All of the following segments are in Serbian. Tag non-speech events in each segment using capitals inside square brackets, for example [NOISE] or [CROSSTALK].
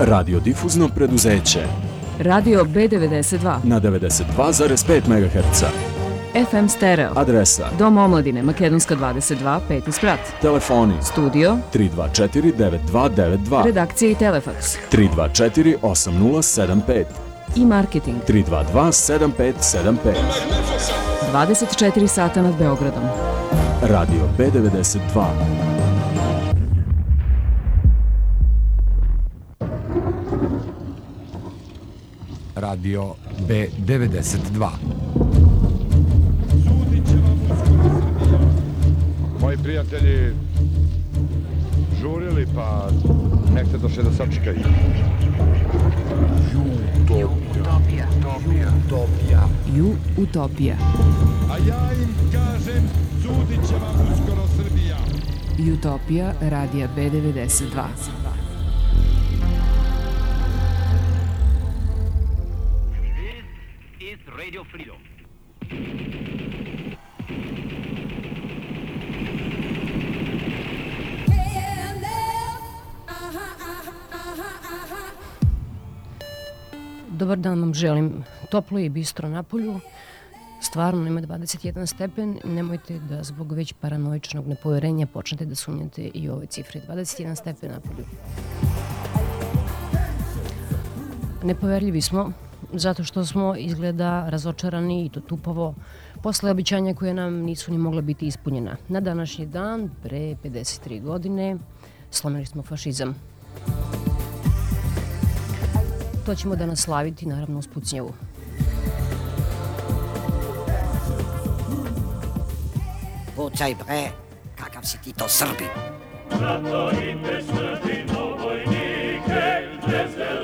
Radio difuzno preduzeće. Radio B92. Na 92,5 MHz. FM Stereo. Adresa. Dom omladine Makedonska 22 5. sprat. Telefoni. Studio. 324 9292 Redakcija i Telefaks 324 8075 i marketing. 322 7575 24 sata nad Beogradom. Radio B92 Radio B92. Moji prijatelji žurili, pa nekte došli da sačekaju. Ju Utopija A ja im kažem, sudit će vam uskoro Srbija. Utopija Radija B92 Radio Freedom. Dobar dan vam želim. Toplo je i bistro na polju. Stvarno ima 21 stepen. Nemojte da zbog već paranoičnog nepoverenja počnete da sumnjate i ove cifre. 21 stepen na polju. Nepoverljivi smo zato što smo izgleda razočarani i to tupovo posle običanja koje nam nisu ni mogla biti ispunjena. Na današnji dan, pre 53 godine, slomili smo fašizam. To ćemo da naslaviti, naravno, uz pucnjevu. Pucaj bre, kakav si ti to Srbin. Krišanđe, ovdje! Znam šta vas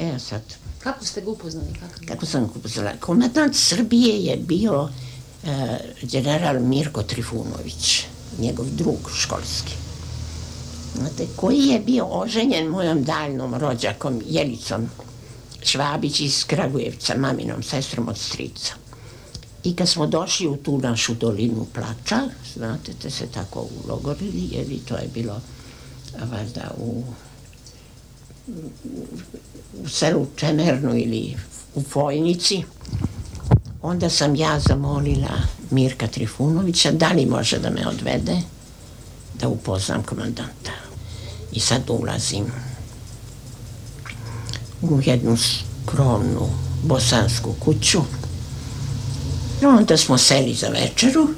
E, sad, Kako ste ga upoznali? Kako? kako sam ga upoznala? Komandant Srbije je bio e, general Mirko Trifunović, njegov drug školski. Znate, koji je bio oženjen mojom daljnom rođakom Jelicom Švabić iz Kragujevca, maminom sestrom od strica. I kad smo došli u tu našu dolinu plača, znate, te se tako ulogorili, jer i to je bilo valjda u, u selu Čemernu ili u Fojnici, onda sam ja zamolila Mirka Trifunovića da li može da me odvede da upoznam komandanta. I sad ulazim u jednu skromnu bosansku kuću. Onda smo seli za večeru.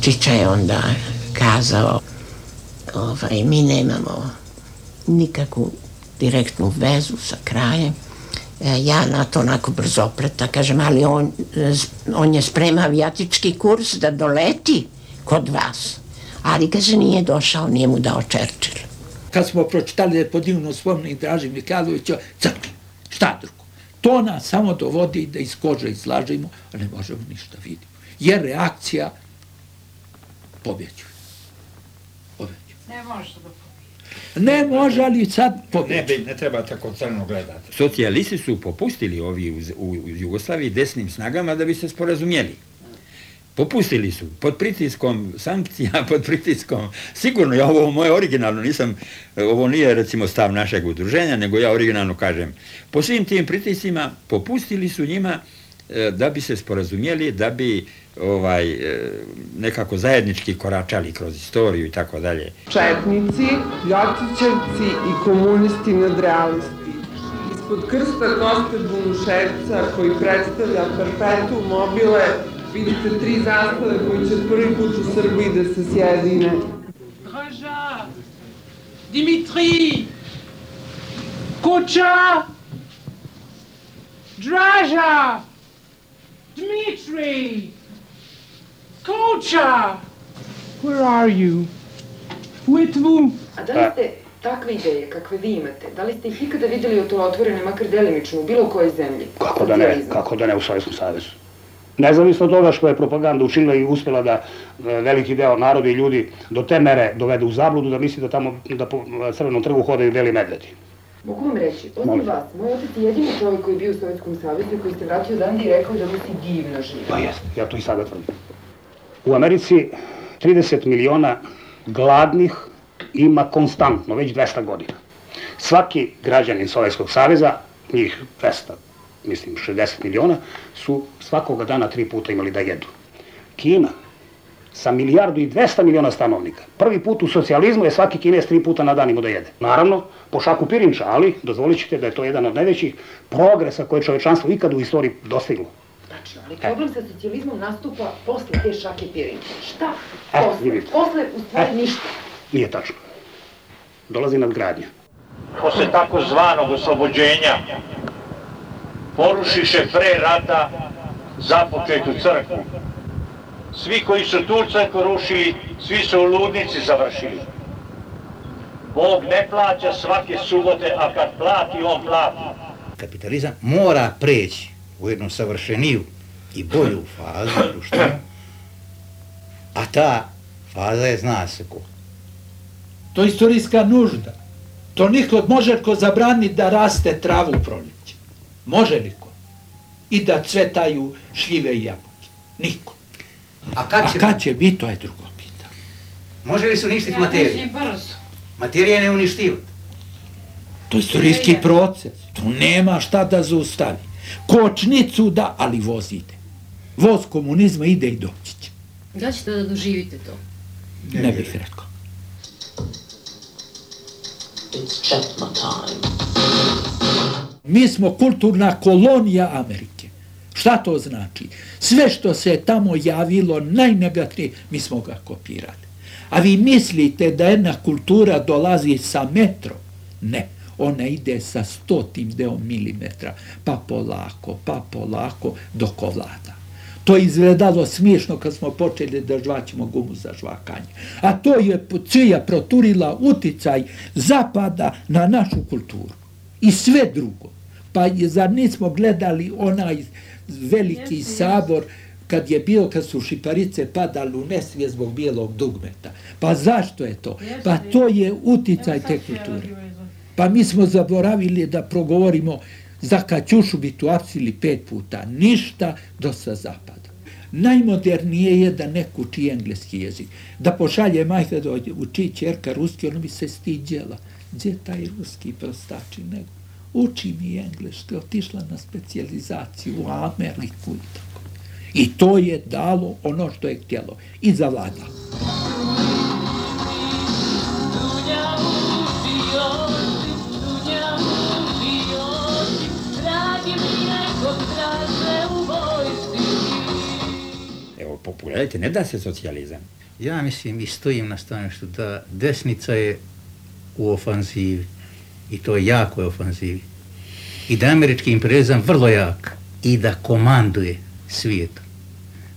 Čiča je onda kazao ovaj, mi nemamo nikakvu direktnu vezu sa krajem. E, ja na to onako brzo opreta, kažem, ali on, on je sprema avijatički kurs da doleti kod vas. Ali, kaže, nije došao, nije mu dao Čerčil. kad smo pročitali da je podignuo spomenik Draži Mihajlovića, crkli, šta drugo. To nas samo dovodi da iz kože izlažemo, a ne možemo ništa vidimo. Jer reakcija pobjeđuje. Pobjeđuje. Ne može da Ne može, ali sad Ne, pobjeđuje. be- ne treba tako crno gledati. Socijalisti su popustili ovi u, u, u Jugoslaviji desnim snagama da bi se sporazumjeli. Popustili su pod pritiskom sankcija, [LAUGHS] pod pritiskom, sigurno ja ovo moje originalno nisam, ovo nije recimo stav našeg udruženja, nego ja originalno kažem, po svim tim pritiscima popustili su njima e, da bi se sporazumjeli, da bi ovaj e, nekako zajednički koračali kroz istoriju i tako dalje. Četnici, Ljotićevci i komunisti nadrealisti. Ispod krsta Koste Bunuševca koji predstavlja perpetu mobile vidite tri zastave koji će prvi put u Srbiji da se sjedine. Draža Dimitri Kuča Draža Dmitri Kuča Where are you? Êtes-vous? A da li ste takve ideje kakve vi imate, da li ste ih ikada vidjeli to otvorene, makar delimično, u bilo kojoj zemlji? Kako da ne, kako da ne u Sovjetskom savezu. Nezavisno od toga što je propaganda učinila i uspjela da e, veliki deo naroda i ljudi do te mere dovede u zabludu da misli da tamo da po crvenom trgu hodaju beli medvedi. Mogu vam reći, osim vas, moj otac je jedini čovjek koji je bio u Sovjetskom savezu i koji se vratio odande i rekao da mu si divno živi. Pa jeste, ja to i sada tvrdim. U Americi 30 miliona gladnih ima konstantno, već 200 godina. Svaki građanin Sovjetskog saveza, njih 200, mislim 60 miliona, su svakoga dana tri puta imali da jedu. Kina, sa milijardu i 200 miliona stanovnika, prvi put u socijalizmu je svaki kines tri puta na dan imao da jede. Naravno, po šaku pirinča, ali dozvolit ćete da je to jedan od najvećih progresa koje je čovečanstvo ikad u istoriji dostiglo. Ali problem sa socijalizmom nastupa posle te šake pirinče. Šta? E, Posle. vidite. Posle, u stvari, E. ništa. Nije tačno. Dolazi nadgradnja. posle takozvanog oslobođenja porušiše pre rata započetu crkvu. Svi koji su tu crkvu rušili, svi su u ludnici završili. Bog ne plaća svake subote, a kad plati, on plati. kapitalizam mora preći u jednu savršeniju i bolju fazu [CLEARS THROAT] društvenu, a ta faza je zna se ko. To je istorijska nužda. To niko može ko zabrani da raste travu u proljeće. Može niko. I da cvetaju šljive i jabuke. Niko. A kad će, A kad će biti, to je drugo pitanje. može li se uništiti materija? Materija je neuništiva. To je istorijski proces. Tu nema šta da zaustavi. Kočnicu da, ali voz ide. Voz komunizma ide i doći će. Da ćete da doživite to? Ne bih rekao. It's Chetna time. Mi smo kulturna kolonija Amerike. Šta to znači? Sve što se tamo javilo najnegativnije, mi smo ga kopirali. A vi mislite da jedna kultura dolazi sa metrom? Ne, ona ide sa stotim deo milimetra, pa polako, pa polako, dok ovlada. To je izgledalo smiješno kad smo počeli da žvaćemo gumu za žvakanje. A to je čija proturila uticaj zapada na našu kulturu. I sve drugo. Pa je, zar nismo gledali onaj veliki sabor kad je bio, kad su šiparice padali u nesvije zbog bijelog dugmeta. Pa zašto je to? Pa to je uticaj te kulture. Pa mi smo zaboravili da progovorimo za Kaćušu bi tu apsili pet puta. Ništa do sa zapada. Najmodernije je da neko uči engleski jezik. Da pošalje majka da uči čerka ruski, ona bi se stiđela. Gdje taj ruski prostači nego? Uči mi engleski, otišla na specijalizaciju u Ameriku i tako. I to je dalo ono što je htjelo. I zavladalo. Evo, pogledajte, ne da se socijalizam. Ja mislim i stojim na stanovištu da desnica je u ofanzivi i to je jako je ofanzivi. I da američki imperializam vrlo jak i da komanduje svijetom.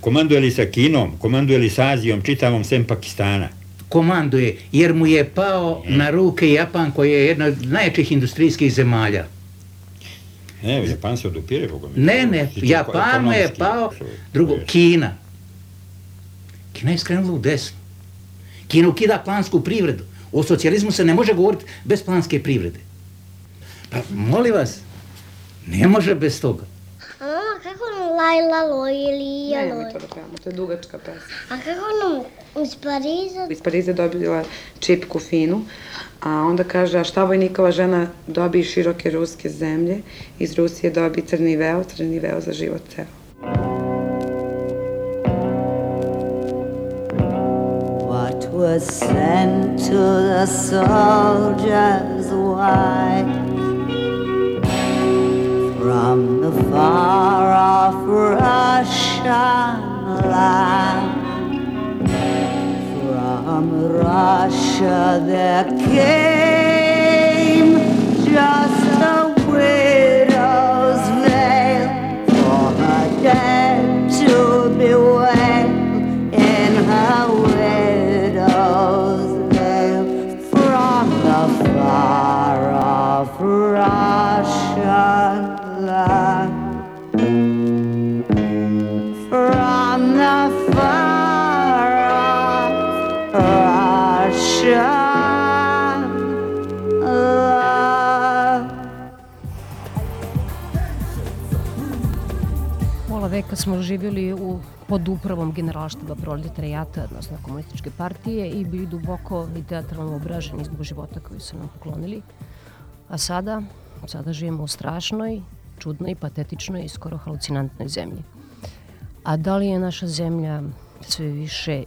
Komanduje li sa Kinom, komanduje li sa Azijom, čitavom sem Pakistana? Komanduje jer mu je pao na ruke Japan koji je jedna od najjačih industrijskih zemalja. Ne, Japan se odupire, Boga mi. Ne, ne, Japan mu je pao, drugo, Kina. Kina je skrenula u desno. Kina ukida plansku privredu. O socijalizmu se ne može govoriti bez planske privrede. Pa molim vas, ne može bez toga. A, kako ono Lajla Loj ili Ne, Loj? nemoj to da pevamo, to je dugačka pesma. A kako ono iz Pariza? Iz Pariza je dobila čipku finu, a onda kaže, a šta vojnikova žena dobi široke ruske zemlje, iz Rusije dobi crni veo, crni veo za život ceo. Was sent to the soldiers. White from the far off Russian land? From Russia there came just a widow's veil for her dead to bewail veka smo živjeli u, pod upravom generalštaba proletarijata, odnosno komunističke partije i bili duboko i teatralno obraženi zbog života koji su nam poklonili. A sada, sada živimo u strašnoj, čudnoj, patetičnoj i skoro halucinantnoj zemlji. A da li je naša zemlja sve više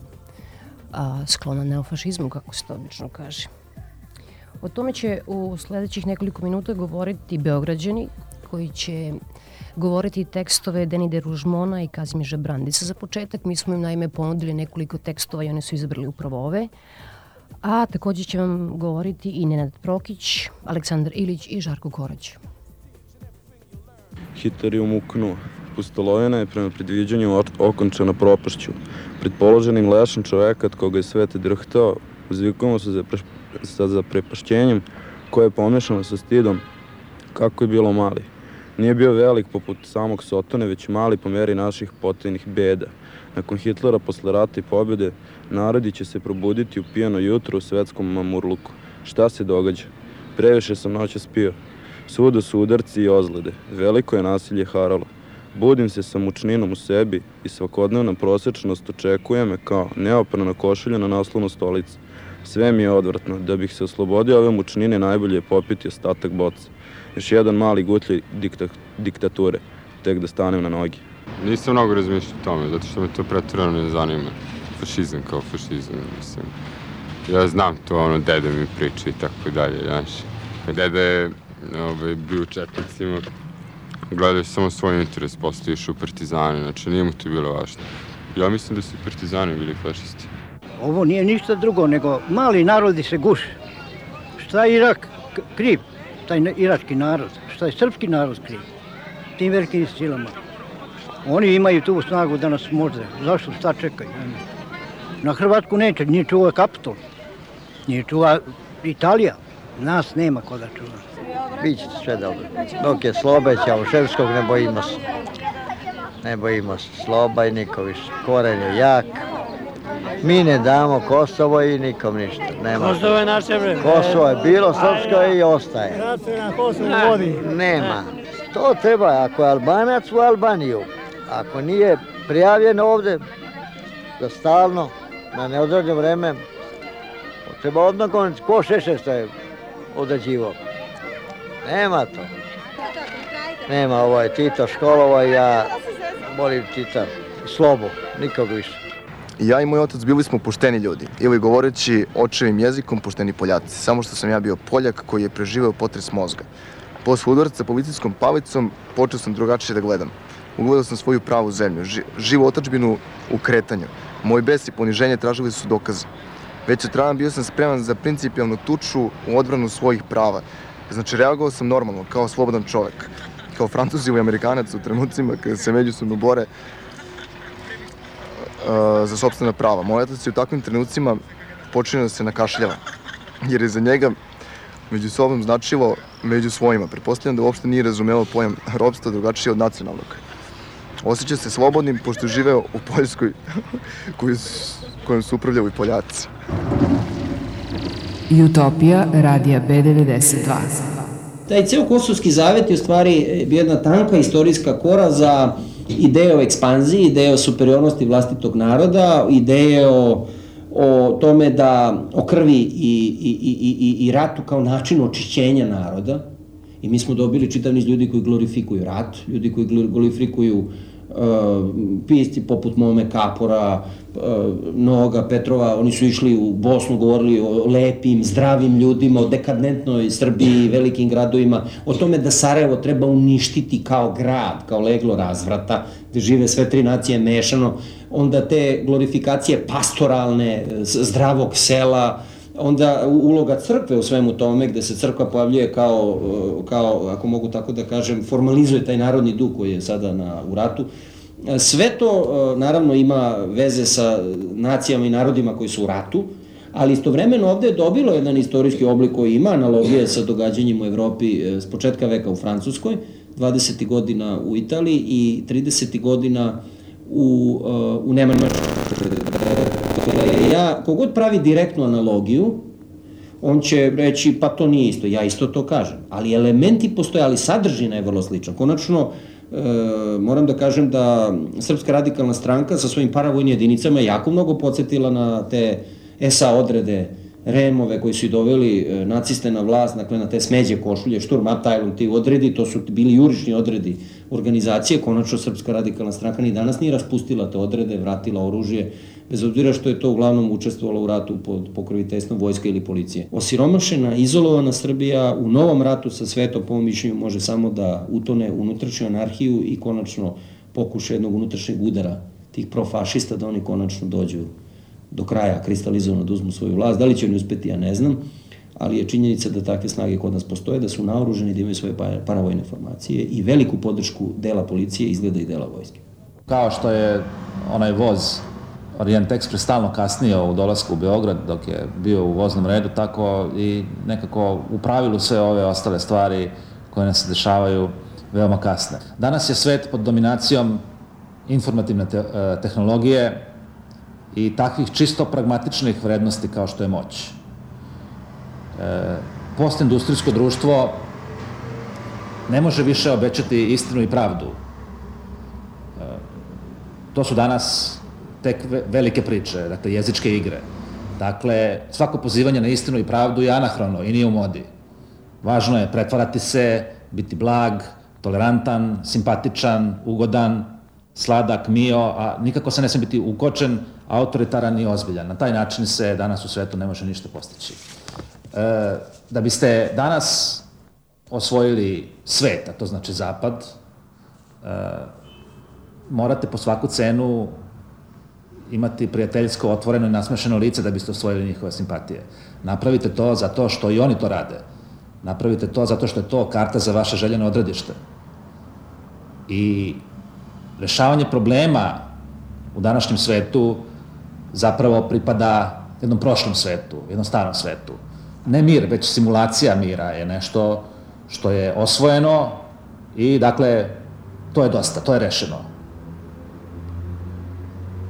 a, sklona neofašizmu, kako se to obično kaže? O tome će u sledećih nekoliko minuta govoriti Beograđani, koji će govoriti tekstove Denide Ružmona i Kazimiža Brandica. Za početak mi smo im naime ponudili nekoliko tekstova i oni su izabrali upravo ove. A takođe će vam govoriti i Nenad Prokić, Aleksandar Ilić i Žarko Korać. Hitar je umuknuo. Pustolovina je prema predviđanju okončana propašću. Pred položenim lešom čoveka koga je svete drhtao, uzvikujemo se za, pre, sa zaprepašćenjem koje je pomešano sa stidom kako je bilo mali. Nije bio velik poput samog Sotone, već mali po meri naših potajnih beda. Nakon Hitlera posle rata i pobjede, narodi će se probuditi u pijano jutro u svetskom mamurluku. Šta se događa? Previše sam noća spio. Svuda su udarci i ozlede. Veliko je nasilje haralo. Budim se sa mučninom u sebi i svakodnevna prosečnost očekuje me kao neoprana košulja na naslovnu stolicu. Sve mi je odvrtno. Da bih se oslobodio ove mučnine, najbolje je popiti ostatak boca. Još jedan mali gutljaj dikta, diktature, tek da stanem na noge. Nisam mnogo razmišljao o tome, zato što me to pretvorano ne zanima. Fašizam kao fašizam, mislim. Ja znam to, ono, dede mi priča i tako dalje, znaš. Dede je ovaj, bio u Četnicima, gledao samo svoj interes, posle išao u partizane, znači nije mu to bilo važno. Ja mislim da su partizani bili fašisti. Ovo nije ništa drugo, nego mali narodi se guše. Šta je Irak kriv? Taj irački narod. Šta je srpski narod kriv? Tim velikim silama. Oni imaju tu snagu da nas može. Zašto šta čekaju? Na Hrvatsku neće, nije čuva kapitol. Nije čuva Italija. Nas nema ko da čuva. Biće sve dobro. Dok je Slobe, Ćauševskog, ne bojimo se. Ne bojimo se Sloba i niko više. Koren je jak. Mi ne damo Kosovo i nikom ništa. Nema. Kosovo je naše vreme. Kosovo je bilo srpsko i ostaje. Rat se na Kosovo vodi. Nema. To treba, ako je Albanac u Albaniju, ako nije prijavljen ovde, da stalno, na neodređeno vreme, treba odmah goniti. Ko šeše što je odrađivo? Nema to. Nema, ovo je Tito školova i ja volim Tita. Slobu, nikog više. Ja i moj otac bili smo pošteni ljudi, ili govoreći očevim jezikom pošteni Poljaci, samo što sam ja bio Poljak koji je preživeo potres mozga. Posle udarca policijskom palicom počeo sam drugačije da gledam. Ugledao sam svoju pravu zemlju, ži, živu otačbinu u kretanju. Moj bes i poniženje tražili su dokaze. Već od rana bio sam spreman za principijalnu tuču u odbranu svojih prava. Znači, reagovao sam normalno, kao slobodan čovek. Kao francuz ili amerikanac u trenucima kada se međusobno bore za sobstvena prava. Moj otac je u takvim trenucima počinio da se nakašljava, jer je za njega među sobom značilo među svojima. Pretpostavljam da uopšte nije razumeo pojam robstva drugačije od nacionalnog. Osjeća se slobodnim pošto je živeo u Poljskoj [LAUGHS] koju, kojom su upravljali Poljaci. Utopija radija B92 Taj ceo Kosovski zavet je u stvari bio jedna tanka istorijska kora za ideje o ekspanziji, ideje o superiornosti vlastitog naroda, ideje o, o tome da o krvi i, i, i, i, i ratu kao način očišćenja naroda. I mi smo dobili čitav niz ljudi koji glorifikuju rat, ljudi koji glorifikuju uh, pisci poput Mome Kapora, uh, Noga, Petrova, oni su išli u Bosnu, govorili o lepim, zdravim ljudima, o dekadentnoj Srbiji, velikim gradovima, o tome da Sarajevo treba uništiti kao grad, kao leglo razvrata, gde žive sve tri nacije mešano, onda te glorifikacije pastoralne, zdravog sela, onda uloga crkve u svemu tome, gde se crkva pojavljuje kao, kao, ako mogu tako da kažem, formalizuje taj narodni duh koji je sada na, u ratu. Sve to, naravno, ima veze sa nacijama i narodima koji su u ratu, ali istovremeno ovde je dobilo jedan istorijski oblik koji ima analogije sa događanjima u Evropi s početka veka u Francuskoj, 20. godina u Italiji i 30. godina u, u Nemačkoj ja, kogod pravi direktnu analogiju, on će reći pa to nije isto, ja isto to kažem. Ali elementi postoje, ali sadržina je vrlo slična. Konačno, moram da kažem da Srpska radikalna stranka sa svojim paravojnim jedinicama je jako mnogo podsjetila na te SA odrede Remove koji su i doveli e, naciste na vlast, dakle na te smeđe košulje, šturm Abteilung, ti odredi, to su bili jurišni odredi organizacije, konačno Srpska radikalna stranka ni danas nije raspustila te odrede, vratila oružje, bez obzira što je to uglavnom učestvovalo u ratu pod pokroviteljstvom vojske ili policije. Osiromašena, izolovana Srbija u novom ratu sa svetom, po mišljenju, može samo da utone unutrašnju anarhiju i konačno pokuša jednog unutrašnjeg udara tih profašista da oni konačno dođu do kraja kristalizovano da uzmu svoju vlast. Da li će oni uspeti, ja ne znam, ali je činjenica da takve snage kod nas postoje, da su naoruženi, da imaju svoje paravojne formacije i veliku podršku dela policije izgleda i dela vojske. Kao što je onaj voz Orient Express stalno kasnio u dolasku u Beograd dok je bio u voznom redu, tako i nekako u pravilu sve ove ostale stvari koje nas se dešavaju veoma kasne. Danas je svet pod dominacijom informativne te, e, tehnologije i takvih čisto pragmatičnih vrednosti kao što je moć. E, postindustrijsko društvo ne može više obećati istinu i pravdu. E, to su danas tek velike priče, dakle jezičke igre. Dakle, svako pozivanje na istinu i pravdu je anahrono i nije u modi. Važno je pretvarati se, biti blag, tolerantan, simpatičan, ugodan, sladak, mio, a nikako se ne sme biti ukočen, autoritaran i ozbiljan. Na taj način se danas u svetu ne može ništa postići. E, da biste danas osvojili svet, a to znači zapad, e, morate po svaku cenu imati prijateljsko, otvoreno i nasmešeno lice da biste osvojili njihove simpatije. Napravite to zato što i oni to rade. Napravite to zato što je to karta za vaše željene odredište. I rešavanje problema u današnjem svetu zapravo pripada jednom prošlom svetu, jednom starom svetu. Ne mir, već simulacija mira je nešto što je osvojeno i dakle to je dosta, to je rešeno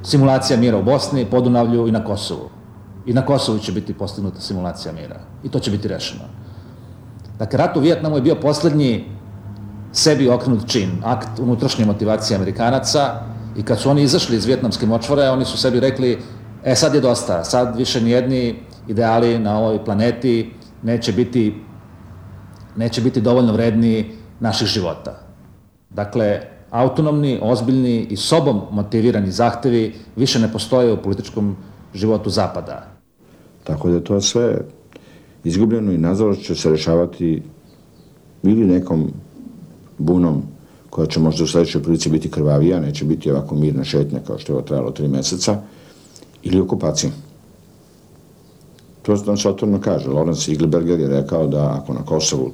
simulacija mira u Bosni, Podunavlju i na Kosovu. I na Kosovu će biti postignuta simulacija mira. I to će biti rešeno. Dakle, rat u Vijetnamu je bio poslednji sebi okrenut čin, akt unutrašnje motivacije Amerikanaca i kad su oni izašli iz vjetnamske močvore, oni su sebi rekli, e sad je dosta, sad više nijedni ideali na ovoj planeti neće biti, neće biti dovoljno vredni naših života. Dakle, autonomni, ozbiljni i sobom motivirani zahtevi više ne postoje u političkom životu Zapada. Tako da to sve izgubljeno i nažalost će se rešavati ili nekom bunom koja će možda u sledećoj prilici biti krvavija, neće biti ovako mirna šetnja kao što je ovo trajalo tri meseca, ili okupacijom. To nam se otvorno kaže. Lorenz Igliberger je rekao da ako na Kosovu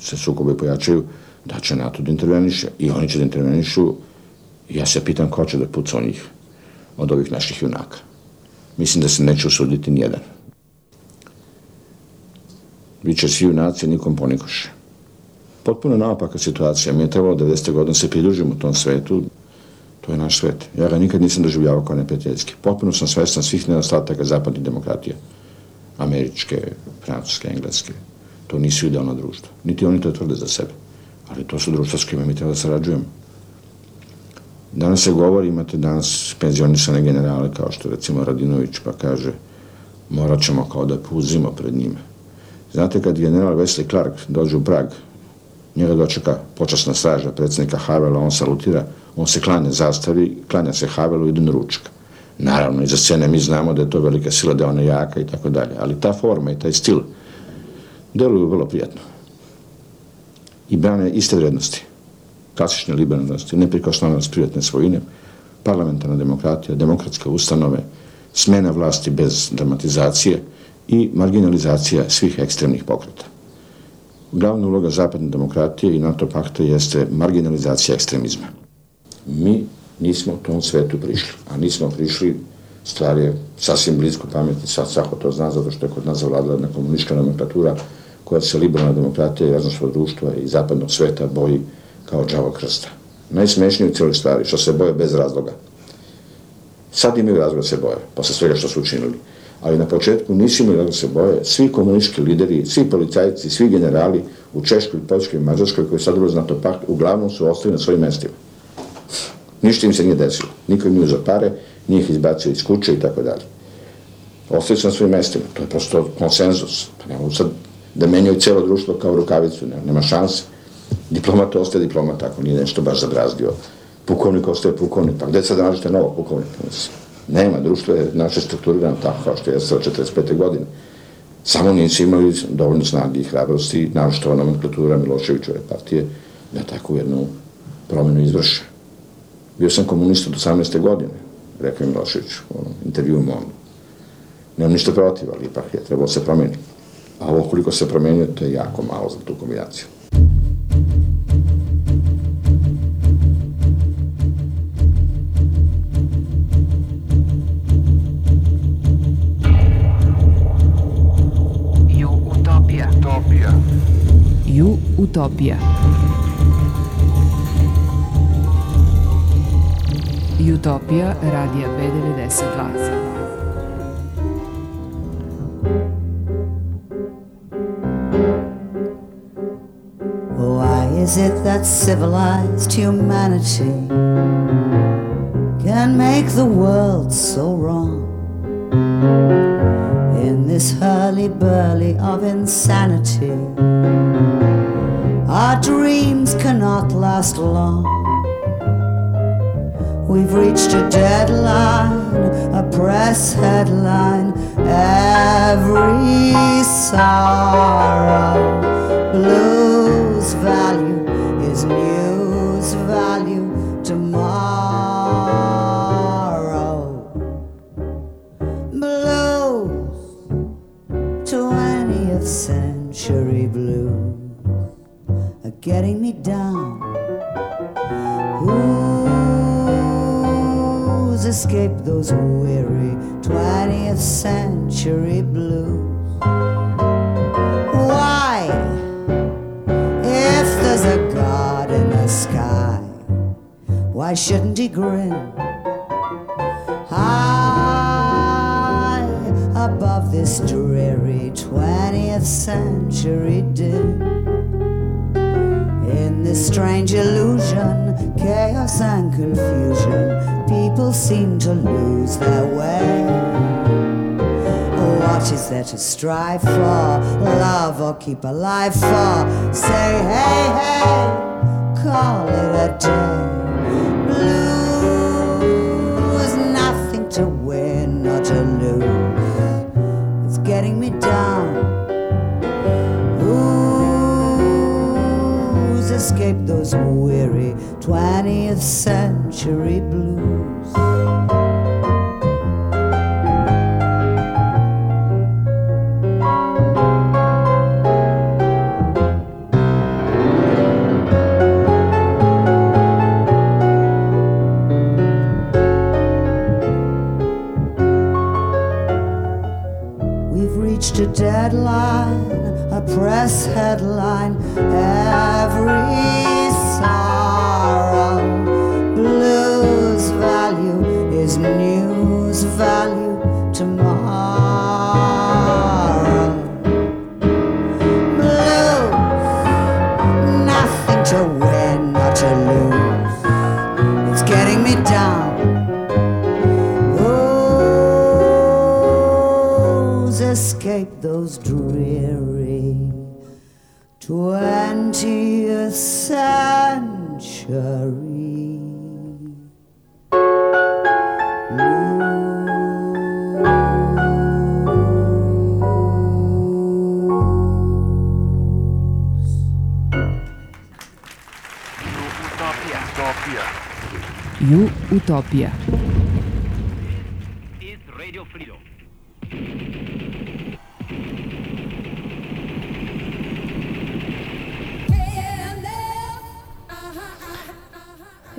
se sukobe pojačaju, da će NATO da interveniše i oni će da intervenišu ja se pitam ko će da puca o njih od ovih naših junaka. Mislim da se neće usuditi nijedan. Biće svi junaci, nikom ponikoše. Potpuno naopaka situacija. Mi je trebalo 90. godina se pridružimo tom svetu. To je naš svet. Ja ga nikad nisam doživljavao kao neprijateljski. Potpuno sam svestan svih nedostataka zapadnih demokratija. Američke, francuske, engleske. To nisu idealno društvo. Niti oni to tvrde za sebe ali to su društva s kojima mi treba da sarađujemo. Danas se govori, imate danas penzionisane generale kao što recimo Radinović pa kaže morat ćemo kao da puzimo pred njime. Znate kad general Wesley Clark dođe u Prag, njega dočeka počasna straža predsednika Havela, on salutira, on se klanja zastavi, klanja se Havelu i ide na ručak. Naravno, iza scene mi znamo da je to velika sila, da je ona jaka i tako dalje, ali ta forma i taj stil deluju vrlo prijatno i brane iste vrednosti. Klasične liberalnosti, neprikosnovanost privatne svojine, parlamentarna demokratija, demokratske ustanove, smena vlasti bez dramatizacije i marginalizacija svih ekstremnih pokreta. Glavna uloga zapadne demokratije i NATO pakta jeste marginalizacija ekstremizma. Mi nismo tom svetu prišli, a nismo prišli stvar je sasvim blisko pameti, sad svako to zna zato što je kod nas zavladala jedna komunistička nomenklatura koja se liberalna demokratija i raznošlo društva i zapadnog sveta boji kao džavo krsta. Najsmešnije u cijeloj stvari, što se boje bez razloga. Sad imaju razloga da se boje, posle svega što su učinili. Ali na početku nisu imali da se boje. Svi komunistički lideri, svi policajci, svi generali u Češkoj, Poljskoj Mađarskoj koji sad ulaze na to pakt, uglavnom su ostali na svojim mestima. Ništa im se nije desilo. Niko im nije uzao pare, nije ih izbacio iz kuće i tako dalje. Ostali su na svojim mestima. To je prosto konsenzus. Pa sad da menjaju celo društvo kao rukavicu. Nema, šanse. Diplomat ostaje diplomat, ako nije nešto baš zabrazdio. Pukovnik ostaje pukovnik. Pa gde sad da nađete novog pukovnika? Nema, društvo je naše strukturirano tako kao što je sa 45. godine. Samo nisu imali dovoljno snage i hrabrosti, naročito nomenklatura Miloševićove partije, da tako jednu promenu izvrše. Bio sam komunista do 18. godine, rekao je Milošević u onom intervju mom. Nemam ništa protiv, ali ipak je trebalo se promeniti. A ovo koliko se promenio, to je jako malo za tu kombinaciju. Ju Utopija. Utopija radija B92. Why is it that civilized humanity can make the world so wrong? This hurly-burly of insanity, our dreams cannot last long. We've reached a deadline, a press headline, every sorrow. Blues getting me down. Who's escaped those weary 20th century blues? Why? If there's a God in the sky, why shouldn't he grin? High above this dreary 20th century din. Strange illusion, chaos and confusion, people seem to lose their way. What is there to strive for? Love or keep alive for? Say, hey, hey, call it a day. Blues, weary 20th century blues? those dreary twentieth century blues. You Utopia. Utopia.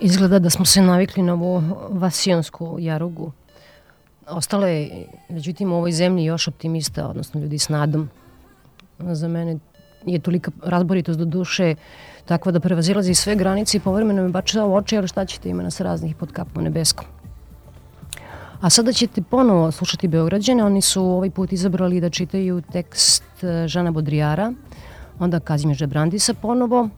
Izgleda da smo se navikli na ovu vasionsku jarugu. Ostalo je, međutim, u ovoj zemlji još optimista, odnosno ljudi s nadom. Za mene je tolika razboritost do duše takva da prevazilazi sve granice i povremeno me bača u oči, ali šta ćete ima nas raznih pod kapom nebeskom. A sada ćete ponovo slušati Beograđane, oni su ovaj put izabrali da čitaju tekst e, Žana Bodrijara, onda Kazimir Brandisa ponovo,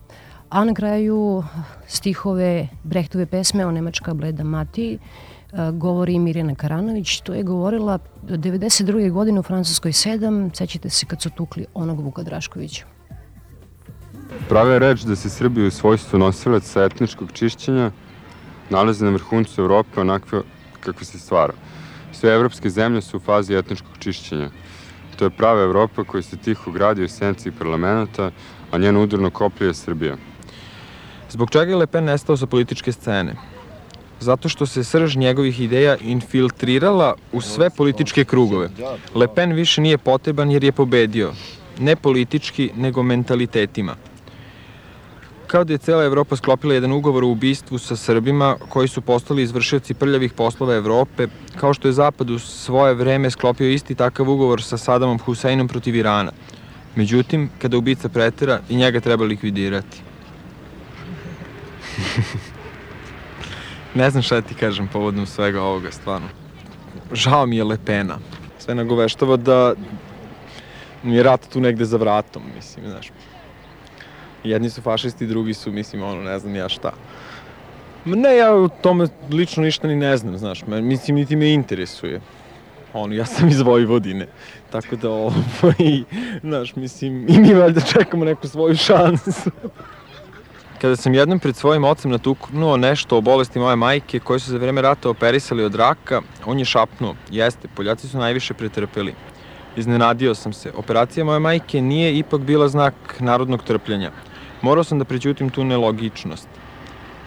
a na kraju stihove Brehtove pesme o Nemačka bleda mati, e, govori Mirjana Karanović, to je govorila 92. godine u Francuskoj 7, sećate se kad su tukli onog Vuka Draškovića. Prava je reč da se Srbija u svojstvu nosilaca etničkog čišćenja nalazi na vrhuncu Evrope onakve kakve se stvara. Sve evropske zemlje su u fazi etničkog čišćenja. To je prava Evropa koja se tiho gradi u senci parlamenta, a njeno udrno koplje je Srbija. Zbog čega je Le Pen nestao sa političke scene? Zato što se srž njegovih ideja infiltrirala u sve političke krugove. Le Pen više nije potreban jer je pobedio. Ne politički, nego mentalitetima kao da je cela Evropa sklopila jedan ugovor o ubistvu sa Srbima koji su postali izvršioci prljavih poslova Evrope, kao što je Zapad u svoje vreme sklopio isti takav ugovor sa Sadamom Huseinom protiv Irana. Međutim, kada ubica pretera, i njega treba likvidirati. [LAUGHS] ne znam šta da ti kažem povodom svega ovoga, stvarno. Žao mi je Lepena. Sve nagoveštava da mi je rat tu negde za vratom, mislim, znaš. Jedni su fašisti, drugi su, mislim, ono, ne znam ja šta. Ne, ja o tome lično ništa ni ne znam, znaš, mislim, niti me interesuje. Ono, ja sam iz Vojvodine, tako da, ovo, i, [LAUGHS] znaš, mislim, i mi valjda čekamo neku svoju šansu. Kada sam jednom pred svojim ocem natuknuo nešto o bolesti moje majke koje su za vreme rata operisali od raka, on je šapnuo, jeste, Poljaci su najviše pretrpeli. Iznenadio sam se, operacija moje majke nije ipak bila znak narodnog trpljenja. Morao sam da prećutim tu nelogičnost.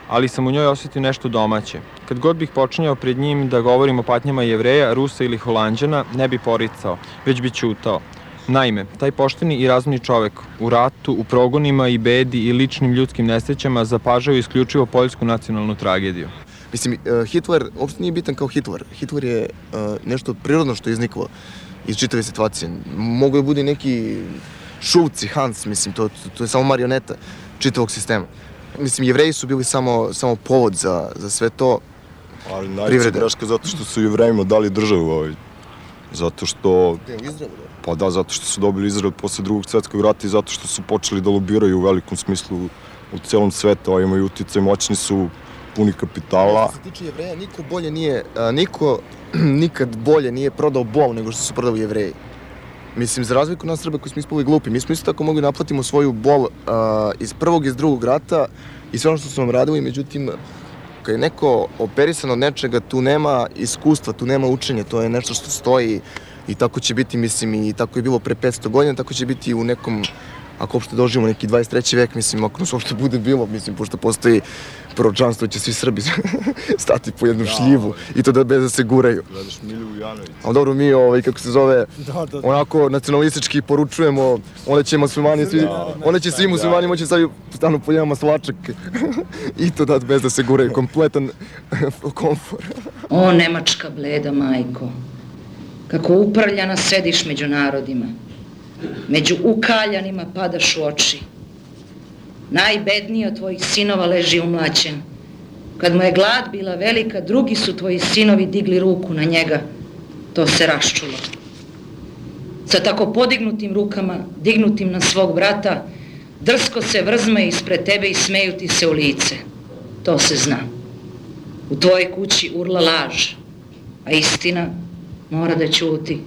Ali sam u njoj osetio nešto domaće. Kad god bih počinjao pred njim da govorim o patnjama jevreja, Rusa ili Holandjana, ne bi poricao, već bi ćutao. Naime, taj pošteni i razumni čovek u ratu, u progonima i bedi i ličnim ljudskim nesrećama zapažao isključivo poljsku nacionalnu tragediju. Mislim, uh, Hitler uopšte nije bitan kao Hitler. Hitler je uh, nešto prirodno što je izniklo iz čitave situacije. Mogu da bude neki Šulci, Hans, mislim, to, to, to je samo marioneta čitavog sistema. Mislim, jevreji su bili samo, samo povod za, za sve to. Ali najveća greška zato što su jevrejima dali državu ovaj. Zato što... Gde, u Izraelu? Da? Pa da, zato što su dobili Izrael posle drugog svetskog rata i zato što su počeli da lobiraju u velikom smislu u celom svetu, a imaju uticaj, moćni su, puni kapitala. Što se tiče jevreja, niko bolje nije, a, niko [CLEARS THROAT] nikad bolje nije prodao bol nego što su prodali jevreji. Mislim, za razliku nas Srba koji smo ispali glupi, mi smo isto tako mogli naplatimo svoju bol uh, iz prvog i iz drugog rata i sve ono što su nam radili, međutim, kad je neko operisan od nečega, tu nema iskustva, tu nema učenja, to je nešto što stoji i tako će biti, mislim, i tako je bilo pre 500 godina, tako će biti u nekom ako uopšte doživimo neki 23. vek, mislim, ako nas uopšte bude bilo, mislim, pošto postoji proročanstvo, će svi Srbi [LAUGHS] stati po jednu da, šljivu ovaj. i to da bez da se guraju. Gledaš Milju Vujanović. A dobro, mi, ovaj, kako se zove, [LAUGHS] da, da, da. onako nacionalistički poručujemo, onda će muslimani svi, da, onda će svi muslimani da. moći staviti stanu po jedan maslačak [LAUGHS] i to da bez da se guraju, kompletan komfor. o, Nemačka bleda majko, kako upravljana sediš među narodima Među ukaljanima padaš u oči. Najbedniji od tvojih sinova leži umlaćen. Kad mu je glad bila velika, drugi su tvoji sinovi digli ruku na njega. To se raščulo. Sa tako podignutim rukama, dignutim na svog brata, drsko se vrzme ispred tebe i smeju ti se u lice. To se zna. U tvojoj kući urla laž, a istina mora da ćuti.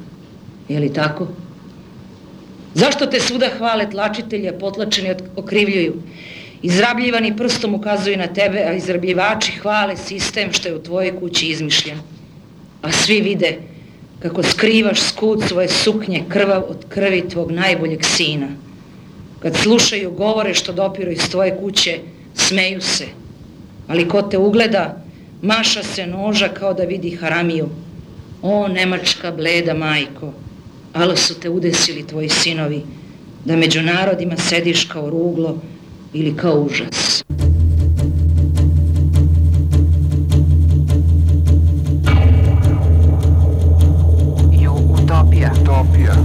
Je li tako? Zašto te svuda hvale tlačitelja, potlačeni okrivljuju? Izrabljivani prstom ukazuju na tebe, a izrabljivači hvale sistem što je u tvojoj kući izmišljen. A svi vide kako skrivaš skud svoje suknje krvav od krvi tvog najboljeg sina. Kad slušaju govore što dopiru iz tvoje kuće, smeju se. Ali ko te ugleda, maša se noža kao da vidi haramiju. O, nemačka bleda majko, ali su te udesili tvoji sinovi, da među narodima sediš kao ruglo ili kao užas. Ju utopija. Utopija.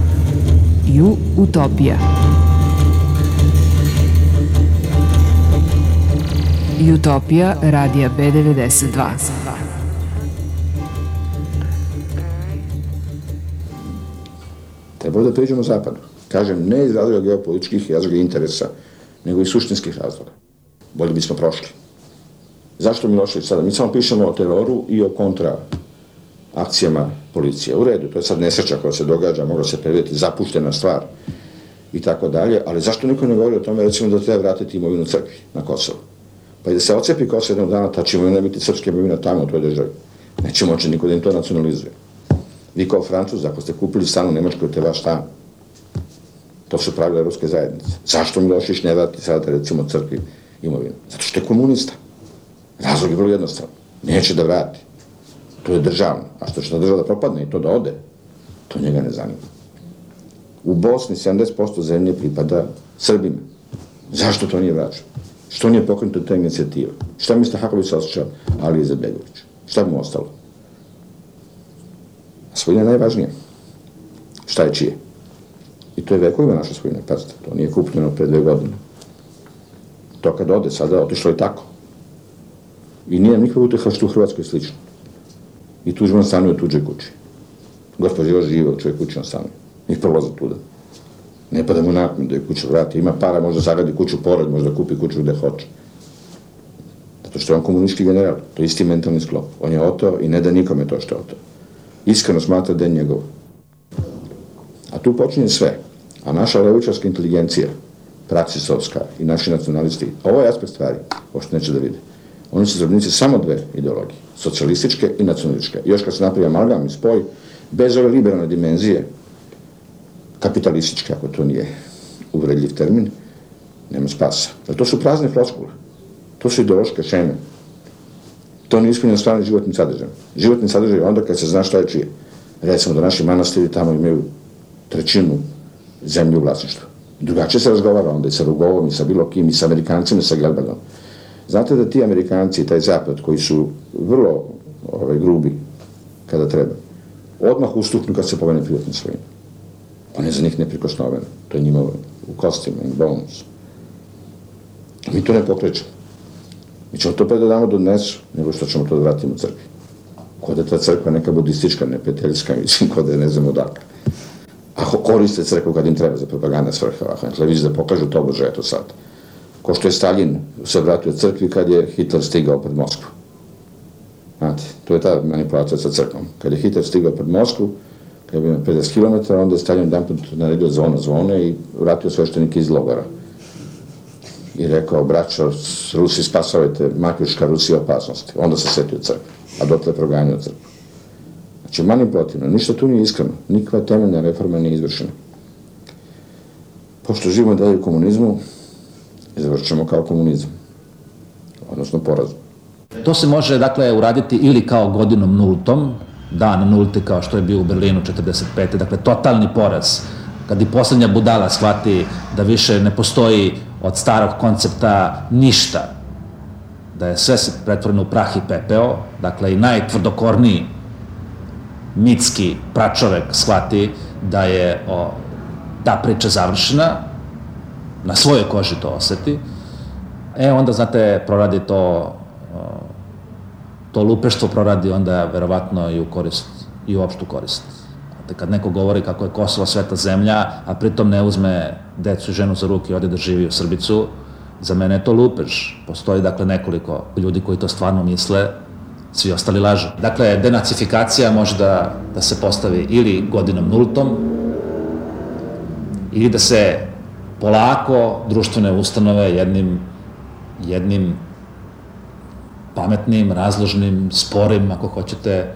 Ju utopija. Utopija radija B92. Trebalo da priđemo zapadu. Kažem, ne iz razloga geopolitičkih razloga interesa, nego iz suštinskih razloga. Bolje bismo prošli. Zašto Milošević sada? Mi samo pišemo o teroru i o kontra akcijama policije. U redu, to je sad nesreća koja se događa, mogla se predvidjeti zapuštena stvar i tako dalje, ali zašto niko ne govori o tome, recimo da treba vratiti imovinu crkvi na Kosovo? Pa i da se ocepi Kosovo jednog dana, ta će imovina biti srpska imovina tamo u toj državi. Neće moći niko da im to nacionalizuje. Vi kao Francuz, ako ste kupili stan u Nemačkoj, to je vaš stan. To su pravila Ruske zajednice. Zašto Milošić ne vrati sada, recimo, crkvi imovinu? Zato što je komunista. Razlog je vrlo jednostavno. Neće da vrati. To je državno. A što će ta država da propadne i to da ode, to njega ne zanima. U Bosni 70% zemlje pripada Srbima. Zašto to nije vraćano? Što nije pokrenuto ta inicijativa? Šta misle Haković osjeća Ali Izetbegović? Šta mu ostalo? Svojina je najvažnija. Šta je čije? I to je vekovima naša svojina, pazite, to nije kupljeno pre dve godine. To kad ode, sada otišlo je tako. I nije nikakva uteha što u Hrvatskoj je slično. I tužban stanuje u tuđoj kući. Gospod još živa u čovjek kući on stanuje. I prolaze tuda. Ne pada mu nakon da je kuća vrati. Ima para, možda zagradi kuću pored, možda kupi kuću gde hoće. Zato što je on komunistički general. To je isti mentalni sklop. On je otao i ne da nikome to što je otao. Iskreno smatra da je njegov. A tu počinje sve. A naša levičarska inteligencija, praksisovska i naši nacionalisti, ovo je aspekt stvari, pošto neće da vide. Oni su zarobnici samo dve ideologije, socijalističke i nacionalističke. Još kad se napravi amalgam i spoj, bez ove liberalne dimenzije, kapitalističke, ako to nije uvredljiv termin, nema spasa. Jer to su prazne floskule. To su ideološke šeme. To nije ispunjeno stvarni životni sadržaj. Životni sadržaj je onda kad se zna šta je čije. Recimo da naši manastiri tamo imaju trećinu zemlje u vlasništvu. Drugačije se razgovara onda i sa Rugovom i sa bilo kim i sa Amerikancima i sa Gelbardom. Znate da ti Amerikanci i taj zapad koji su vrlo ovaj, grubi kada treba, odmah ustupnu kad se povene privatna svojina. On je za njih neprikosnoven. To je njima u kostima, in bones. Mi to ne pokrećemo. Mi ćemo to pre da damo do dnesu, nego što ćemo to da vratimo crkvi. Kod je ta crkva neka budistička, neprijateljska, mislim, kod je ne znam odakle. Ako koriste crkvu kad im treba za propaganda svrha, ako na televiziji da pokažu to bože, eto sad. Ko što je Stalin se vratio crkvi kad je Hitler stigao pred Moskvu. Znate, to je ta manipulacija sa crkvom. Kad je Hitler stigao pred Moskvu, kad je bio 50 km, onda je Stalin dan put naredio zvona zvone i vratio sveštenike iz logora. I rekao, braćo, Rusi spasavajte, Makljuška, Rusija opasnosti. Onda se setio crkve, a dotle je proganjao crkvu. Znači, manipulativno, ništa tu nije iskreno, nikakva temeljna reforma nije izvršena. Pošto živimo dalje u komunizmu, završćemo kao komunizam, odnosno porazom. To se može, dakle, uraditi ili kao godinom nultom, dan nulti kao što je bio u Berlinu 45. Dakle, totalni poraz. Kad i poslednja budala shvati da više ne postoji od starog koncepta ništa, da je sve se pretvoreno u prah i pepeo, dakle i najtvrdokorniji mitski pračovek shvati da je o, ta priča završena, na svojoj koži to oseti, e onda, znate, proradi to to lupeštvo proradi onda verovatno i u korist, i u opštu korist. Kad neko govori kako je Kosovo sveta zemlja, a pritom ne uzme decu i ženu za ruke i ode da živi u Srbicu, za mene je to lupež. Postoji, dakle, nekoliko ljudi koji to stvarno misle, svi ostali lažu. Dakle, denacifikacija može da, da se postavi ili godinom nultom, ili da se polako društvene ustanove jednim, jednim pametnim, razložnim, sporim, ako hoćete,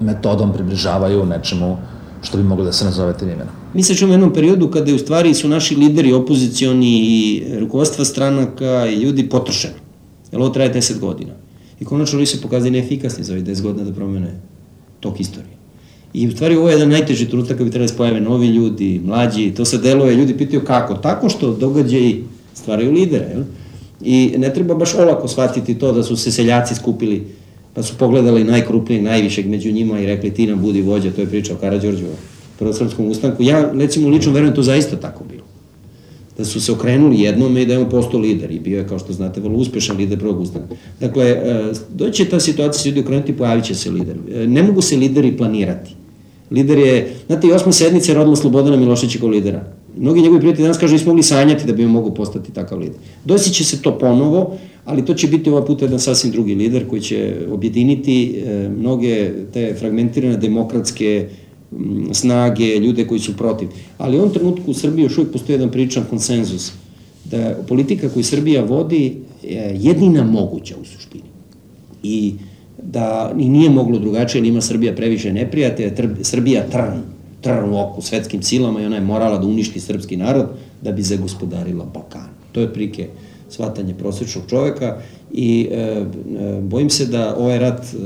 metodom približavaju nečemu što bi moglo da se nazove tim imenom. Mi se čujemo u jednom periodu kada je u stvari su naši lideri opozicioni i rukovodstva stranaka i ljudi potrošeni. Jer ovo traje 10 godina. I konačno oni se pokazali neefikasni za ovih 10 godina da promene tok istorije. I u stvari ovo je jedan najteži trenutak kad bi trebali da spojave novi ljudi, mlađi, to se deluje, ljudi pitaju kako? Tako što događaji stvaraju lidera, jel? I ne treba baš olako shvatiti to da su se seljaci skupili, pa su pogledali najkrupnijeg, najvišeg među njima i rekli ti nam budi vođa, to je priča o Karadžorđu, prvosrpskom ustanku. Ja, recimo, lično verujem to zaista tako bilo. Da su se okrenuli jednome i da je on postao lider i bio je, kao što znate, vrlo uspešan lider prvog ustanka. Dakle, doće ta situacija se ljudi okrenuti pojavit će se lider. Ne mogu se lideri planirati. Lider je, znate, i osma sednica je rodila Slobodana Miloševića kao lidera. Mnogi njegovi prijatelji danas kažu nismo mogli sanjati da bi mogu postati takav lider. Doći će se to ponovo, ali to će biti ovaj put jedan sasvim drugi lider koji će objediniti e, mnoge te fragmentirane demokratske snage, ljude koji su protiv. Ali u ovom trenutku u Srbiji još uvijek postoji jedan pričan konsenzus da politika koju Srbija vodi je jedina moguća u suštini. I da i nije moglo drugačije, ima Srbija previše neprijatelja, Srbija trn, trn u oku svetskim silama i ona je morala da uništi srpski narod da bi zagospodarila Balkan. To je prike shvatanje prosječnog čoveka i e, e, bojim se da ovaj rat, e,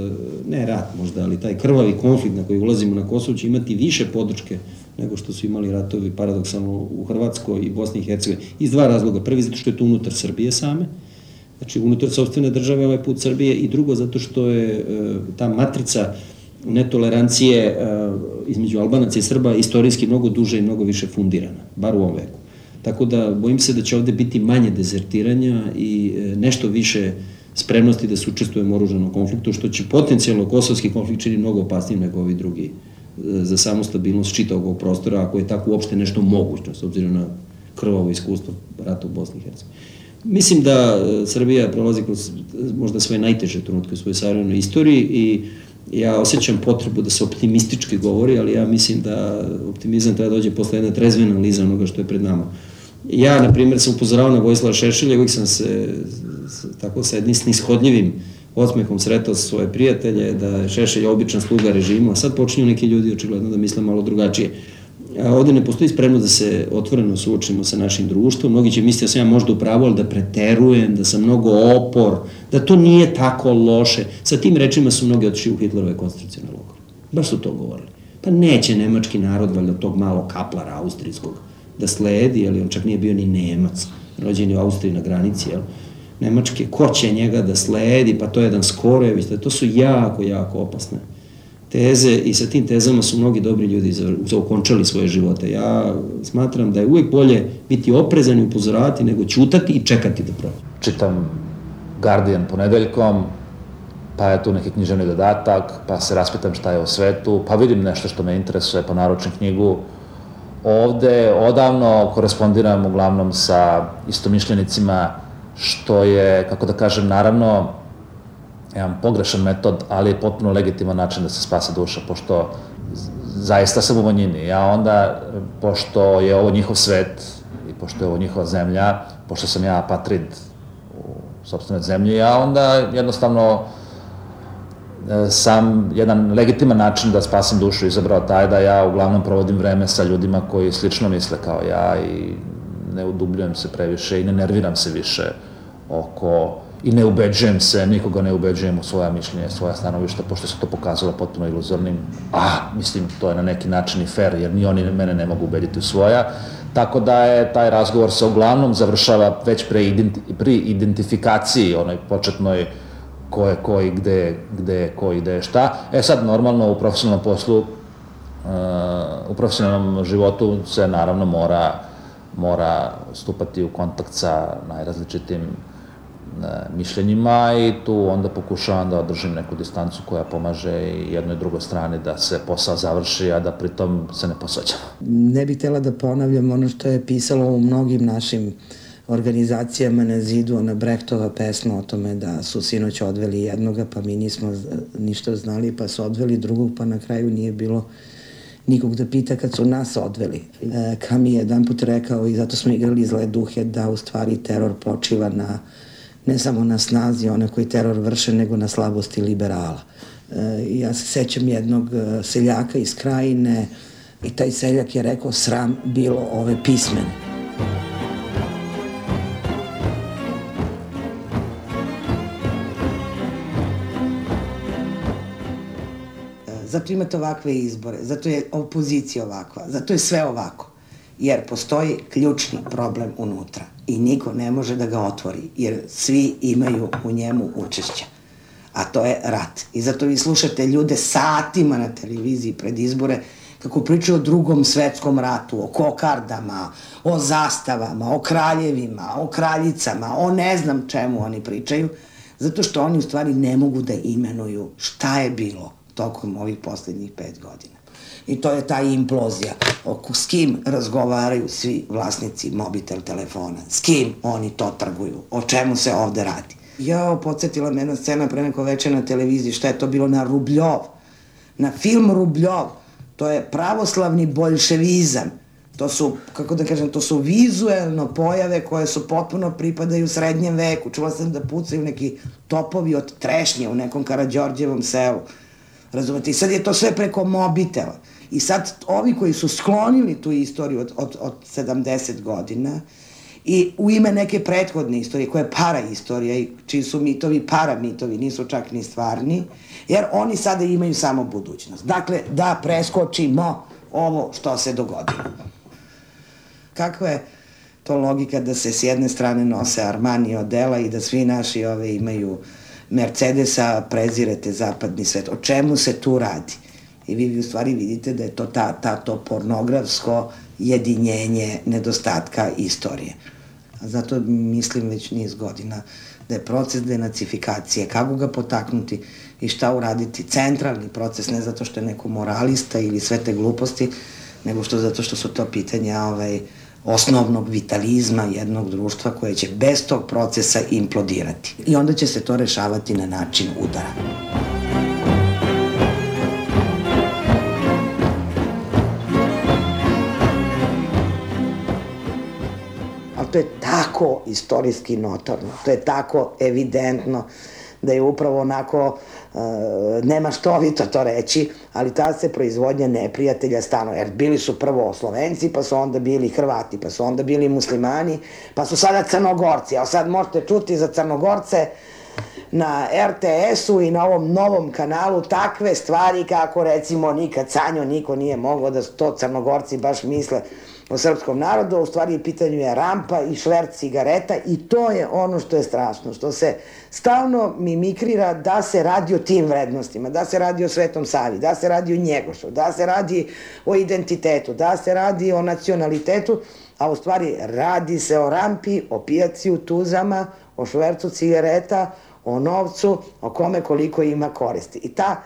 ne rat možda, ali taj krvavi konflikt na koji ulazimo na Kosovo će imati više podrške nego što su imali ratovi paradoksalno u Hrvatskoj i Bosni i Hercegovini. Iz dva razloga. Prvi zato što je to unutar Srbije same, znači unutar sobstvene države ovaj put Srbije i drugo zato što je e, ta matrica netolerancije e, između Albanaca i Srba istorijski mnogo duže i mnogo više fundirana, bar u ovom veku. Tako da bojim se da će ovde biti manje dezertiranja i e, nešto više spremnosti da se učestvujemo u oružanom konfliktu, što će potencijalno kosovski konflikt čini mnogo opasnijim nego ovi drugi za samu stabilnost čitavog ovog prostora, ako je tako uopšte nešto moguće, s obzirom na krvavo iskustvo rata u Bosni i Hercegovini. Mislim da e, Srbija prolazi kroz možda svoje najteže trenutke u svojoj savremenoj istoriji i ja osjećam potrebu da se optimistički govori, ali ja mislim da optimizam treba da dođe posle jedne trezvene analize onoga što je pred nama. Ja, na primjer, sam upozoravao na Vojislava Šešelja, uvijek sam se tako sa jednim snishodljivim osmehom sretao svoje prijatelje, da je Šešelj običan sluga režima, a sad počinju neki ljudi očigledno da misle malo drugačije. Ovde ne postoji spremno da se otvoreno suočimo sa našim društvom. Mnogi će misliti da sam ja možda u pravu, ali da preterujem, da sam mnogo opor, da to nije tako loše. Sa tim rečima su mnogi otišli u Hitlerove koncentracijone logore. Baš su to govorili. Pa neće nemački narod, valjda tog malo kaplara austrijskog, da sledi, ali on čak nije bio ni Nemac, rođen je u Austriji na granici, jel? Nemačke, ko će njega da sledi, pa to je jedan Skorević, da to su jako, jako opasne teze i sa tim tezama su mnogi dobri ljudi zaokončali svoje živote. Ja smatram da je uvek bolje biti oprezan i upozoravati nego ćutati i čekati da prođe. Čitam Guardian ponedeljkom, pa je tu neki književni dodatak, pa se raspitam šta je o svetu, pa vidim nešto što me interesuje, pa naručim knjigu. Ovde odavno korespondiram uglavnom sa istomišljenicima, što je, kako da kažem, naravno, jedan pogrešan metod, ali je potpuno legitiman način da se spase duša, pošto zaista sam u manjini. Ja onda, pošto je ovo njihov svet i pošto je ovo njihova zemlja, pošto sam ja patrid u sobstvenoj zemlji, ja onda jednostavno e, sam jedan legitiman način da spasim dušu izabrao taj da ja uglavnom provodim vreme sa ljudima koji slično misle kao ja i ne udubljujem se previše i ne nerviram se više oko i ne ubeđujem se, nikoga ne ubeđujem u svoja mišljenja, svoja stanovišta, pošto se to pokazalo potpuno iluzornim. A, mislim, to je na neki način i fair, jer ni oni mene ne mogu ubediti u svoja. Tako da je taj razgovor se uglavnom završava već pre identi, pri identifikaciji, onoj početnoj ko je ko i gde, gde ko i gde šta. E sad, normalno, u profesionalnom poslu, uh, u profesionalnom životu se naravno mora, mora stupati u kontakt sa najrazličitim mišljenjima i tu onda pokušavam da održim neku distancu koja pomaže jednoj i drugoj strani da se posao završi, a da pritom se ne posvađamo. Ne bih htela da ponavljam ono što je pisalo u mnogim našim organizacijama na zidu, ona Brechtova pesma o tome da su sinoć odveli jednoga, pa mi nismo ništa znali, pa su odveli drugog, pa na kraju nije bilo nikog da pita kad su nas odveli. E, Kam je jedan put rekao i zato smo igrali zle duhe da u stvari teror počiva na ne samo na snazi one koji teror vrše, nego na slabosti liberala. E, ja se sećam jednog e, seljaka iz krajine i taj seljak je rekao sram bilo ove pismene. E, zato imate ovakve izbore, zato je opozicija ovakva, zato je sve ovako jer postoji ključni problem unutra i niko ne može da ga otvori, jer svi imaju u njemu učešća. A to je rat. I zato vi slušate ljude satima na televiziji pred izbore kako pričaju o drugom svetskom ratu, o kokardama, o zastavama, o kraljevima, o kraljicama, o ne znam čemu oni pričaju, zato što oni u stvari ne mogu da imenuju šta je bilo tokom ovih poslednjih pet godina. I to je ta implozija. Oko s kim razgovaraju svi vlasnici mobitel telefona? S kim oni to trguju? O čemu se ovde radi? Jao, podsjetila me jedna scena pre neko veče na televiziji, šta je to bilo na Rubljov, na film Rubljov. To je pravoslavni bolševizam. To su, kako da kažem, to su vizuelno pojave koje su potpuno pripadaju srednjem veku. Čula sam da pucaju neki topovi od trešnje u nekom Karadžorđevom selu. Razumete? I sad je to sve preko mobitela. I sad ovi koji su sklonili tu istoriju od, od, od 70 godina i u ime neke prethodne istorije, koja je para istorija i čiji su mitovi para mitovi, nisu čak ni stvarni, jer oni sada imaju samo budućnost. Dakle, da preskočimo ovo što se dogodilo. Kakva je to logika da se s jedne strane nose Armani odela i da svi naši ove imaju Mercedesa, prezirete zapadni svet. O čemu se tu radi? I vi u stvari vidite da je to ta, ta to pornografsko jedinjenje nedostatka istorije. Zato mislim već niz godina da je proces denacifikacije, kako ga potaknuti i šta uraditi, centralni proces, ne zato što je neko moralista ili sve te gluposti, nego što zato što su to pitanja ovaj, osnovnog vitalizma jednog društva koje će bez tog procesa implodirati. I onda će se to rešavati na način udara. To je tako istorijski notorno, to je tako evidentno da je upravo onako, uh, nema što vi to, to reći, ali ta se proizvodnja neprijatelja stano, jer bili su prvo Slovenci, pa su onda bili Hrvati, pa su onda bili muslimani, pa su sada Crnogorci, a sad možete čuti za Crnogorce na RTS-u i na ovom novom kanalu takve stvari kako recimo nikad sanjo niko nije mogao da to Crnogorci baš misle o srpskom narodu, u stvari pitanju je rampa i švert cigareta i to je ono što je strašno, što se stalno mimikrira da se radi o tim vrednostima, da se radi o Svetom Savi, da se radi o Njegošu, da se radi o identitetu, da se radi o nacionalitetu, a u stvari radi se o rampi, o pijaci u Tuzama, o švercu cigareta, o novcu, o kome koliko ima koristi. I ta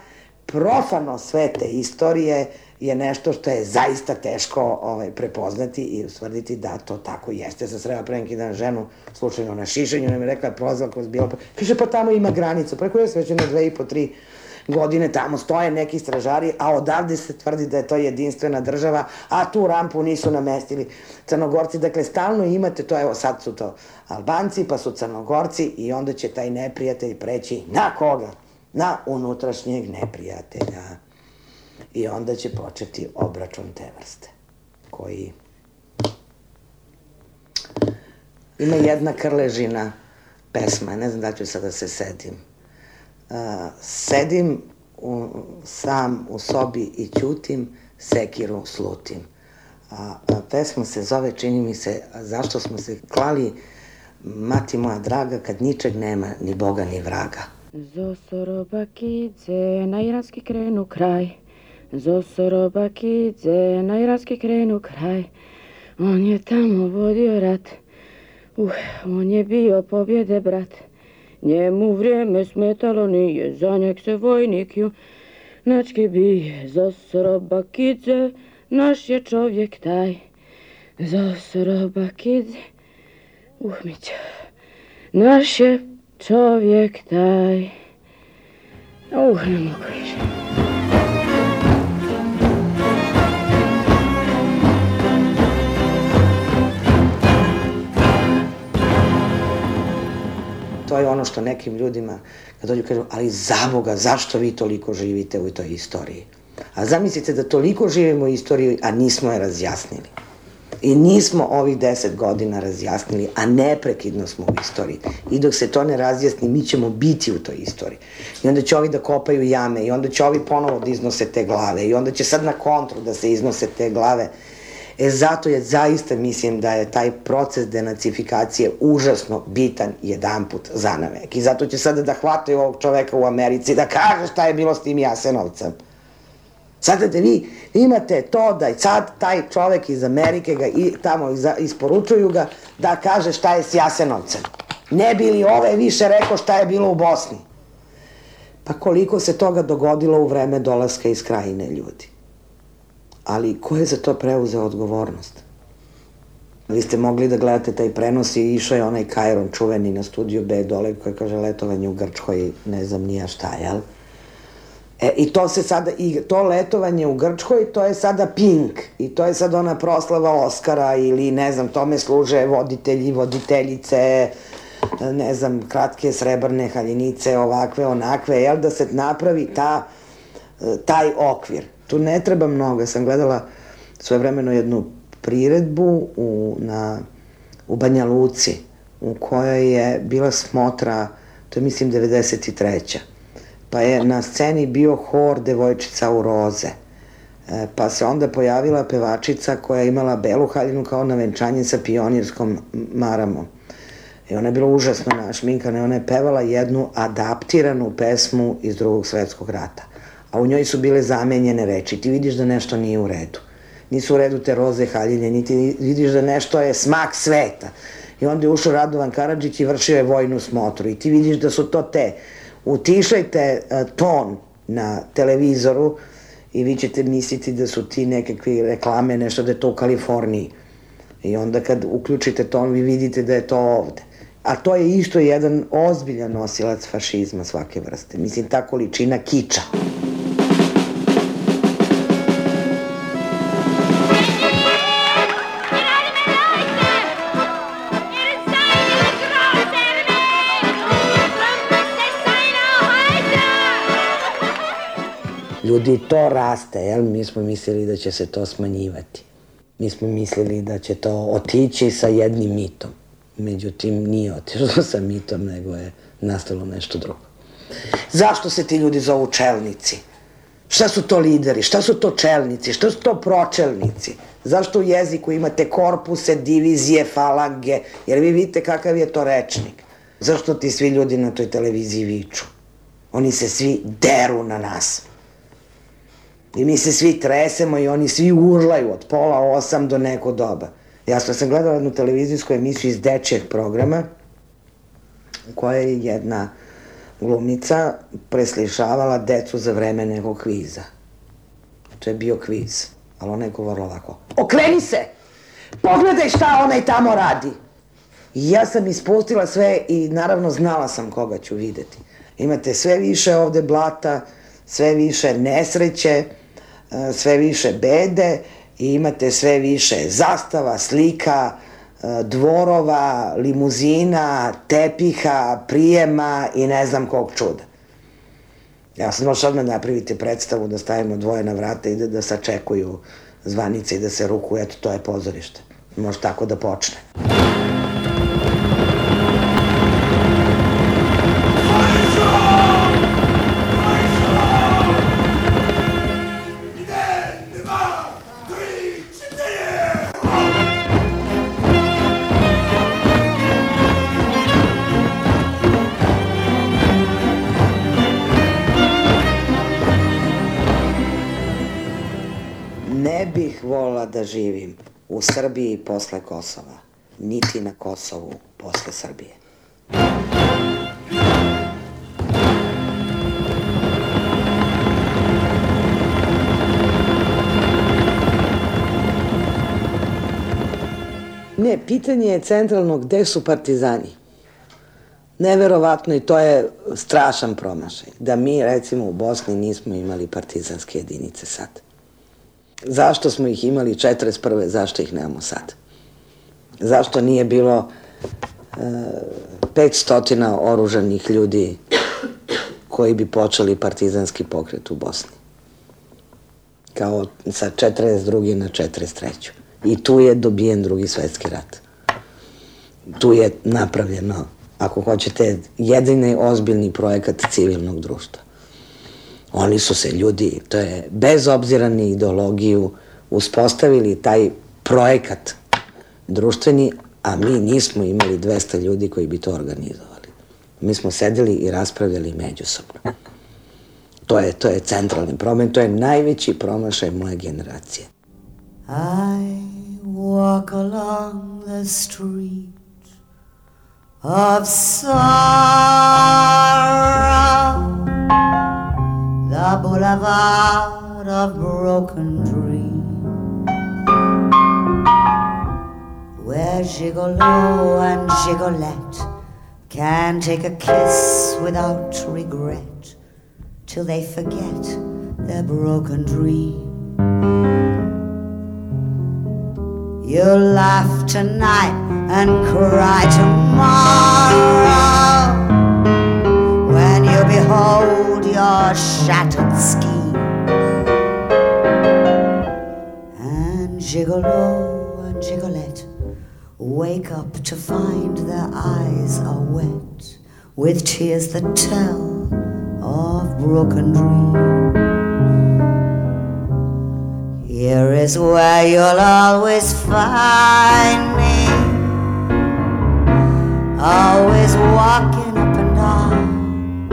profano svete istorije je nešto što je zaista teško ovaj, prepoznati i usvrditi da to tako jeste. Sa sreba pre neki dan ženu slučajno na šišenju, nam je rekla, prolazila kroz bilo... Kaže, pa tamo ima granicu, preko je već na dve i po tri godine tamo stoje neki stražari, a odavde se tvrdi da je to jedinstvena država, a tu rampu nisu namestili crnogorci. Dakle, stalno imate to, evo sad su to Albanci, pa su crnogorci i onda će taj neprijatelj preći na koga? Na unutrašnjeg neprijatelja. I onda će početi obračun te vrste, koji ima jedna krležina pesma, ne znam da ću sada da se sedim. Uh, sedim u, sam u sobi i ćutim, sekiru slutim. A, a pesma se zove, čini mi se, zašto smo se klali, mati moja draga, kad ničeg nema, ni Boga, ni vraga. Zosorobakice, na iranski krenu kraj, Zosorobakice, na iranski krenu kraj, on je tamo vodio rat, uh, on je bio pobjede brat, njemu vrijeme smetalo nije, za njeg se vojnik ju načke bije, Zosorobakice, naš je čovjek taj, Zosorobakice, uh, mića, naš je čovjek taj, uh, ne mogu više. To je ono što nekim ljudima, kad dođu kažu, ali za Boga, zašto vi toliko živite u toj istoriji? A zamislite da toliko živimo u istoriji, a nismo je razjasnili. I nismo ovih deset godina razjasnili, a neprekidno smo u istoriji. I dok se to ne razjasni, mi ćemo biti u toj istoriji. I onda će ovi da kopaju jame, i onda će ovi ponovo da iznose te glave, i onda će sad na kontru da se iznose te glave. E zato je zaista mislim da je taj proces denacifikacije užasno bitan jedan put za navek. I zato će sada da hvataju ovog čoveka u Americi da kaže šta je bilo s tim Jasenovcem. Sada da vi imate to da sad taj čovek iz Amerike ga i tamo isporučuju ga da kaže šta je s Jasenovcem. Ne bi li ove više rekao šta je bilo u Bosni? Pa koliko se toga dogodilo u vreme dolaska iz krajine ljudi. Ali ko je za to preuzeo odgovornost? Vi ste mogli da gledate taj prenos i išao je onaj Kajron čuveni na studiju B dole koji kaže letovanje u Grčkoj, ne znam nija šta, jel? E, I to se sada, i to letovanje u Grčkoj, to je sada Pink i to je sad ona proslava Oscara ili ne znam, tome služe voditelji, voditeljice, ne znam, kratke srebrne haljinice, ovakve, onakve, jel, da se napravi ta, taj okvir. Tu ne treba mnogo, sam gledala svoje vremeno jednu priredbu u, na, u Banja Luci, u kojoj je bila smotra, to je mislim 93. Pa je na sceni bio hor devojčica u roze. E, pa se onda pojavila pevačica koja je imala belu haljinu kao na venčanje sa pionirskom maramom. I ona je bila užasno našminkana i ona je pevala jednu adaptiranu pesmu iz drugog svetskog rata. A u njoj su bile zamenjene reči. Ti vidiš da nešto nije u redu nisu u redu te roze haljine, niti vidiš da nešto je smak sveta. I onda je ušao Radovan Karadžić i vršio je vojnu smotru. I ti vidiš da su to te, utišajte uh, ton na televizoru i vi ćete misliti da su ti nekakve reklame, nešto da je to u Kaliforniji. I onda kad uključite ton, vi vidite da je to ovde. A to je isto jedan ozbiljan nosilac fašizma svake vrste. Mislim, ta količina kiča. Ljudi to raste, jel? Mi smo mislili da će se to smanjivati. Mi smo mislili da će to otići sa jednim mitom. Međutim, nije otišlo sa mitom, nego je nastalo nešto drugo. Zašto se ti ljudi zovu čelnici? Šta su to lideri? Šta su to čelnici? Šta su to pročelnici? Zašto u jeziku imate korpuse, divizije, falange? Jer vi vidite kakav je to rečnik. Zašto ti svi ljudi na toj televiziji viču? Oni se svi deru na nas. I mi se svi tresemo i oni svi urlaju od pola osam do neko doba. Ja sam gledala jednu televizijsku emisiju iz dečjeg programa u kojoj je jedna glumica preslišavala decu za vreme nekog kviza. To je bio kviz, ali ona je govorila ovako. Okreni se! Pogledaj šta onaj tamo radi! I ja sam ispustila sve i naravno znala sam koga ću videti. Imate sve više ovde blata, sve više nesreće, sve više bede i imate sve više zastava, slika, e, dvorova, limuzina, tepiha, prijema i ne znam kog čuda. Ja sam možda odmah napravite predstavu da stavimo dvoje na vrata i da, da sačekuju zvanice i da se ruku, eto, to je pozorište. Može tako da počne. vola u Srbiji posle Kosova, niti na Kosovu posle Srbije. Ne, pitanje je centralno gde su partizani. Neverovatno i to je strašan promašaj. Da mi recimo u Bosni nismo imali partizanske jedinice sad. Zašto smo ih imali 41. Zašto ih nemamo sad? Zašto nije bilo e, 500 oružanih ljudi koji bi počeli partizanski pokret u Bosni? Kao sa 42. na 43. I tu je dobijen drugi svetski rat. Tu je napravljeno, ako hoćete, jedini ozbiljni projekat civilnog društva. Oni su se ljudi, to je bez obzira na ideologiju, uspostavili taj projekat društveni, a mi nismo imali 200 ljudi koji bi to organizovali. Mi smo sedeli i raspravljali međusobno. To je, to je centralni problem, to je najveći promašaj moje generacije. I walk along the street of sorrow Gigolo and Gigolette can take a kiss without regret till they forget their broken dream. You'll laugh tonight and cry tomorrow when you behold your shattered scheme. And Gigolo wake up to find their eyes are wet with tears that tell of broken dreams. Here is where you'll always find me, always walking up and down.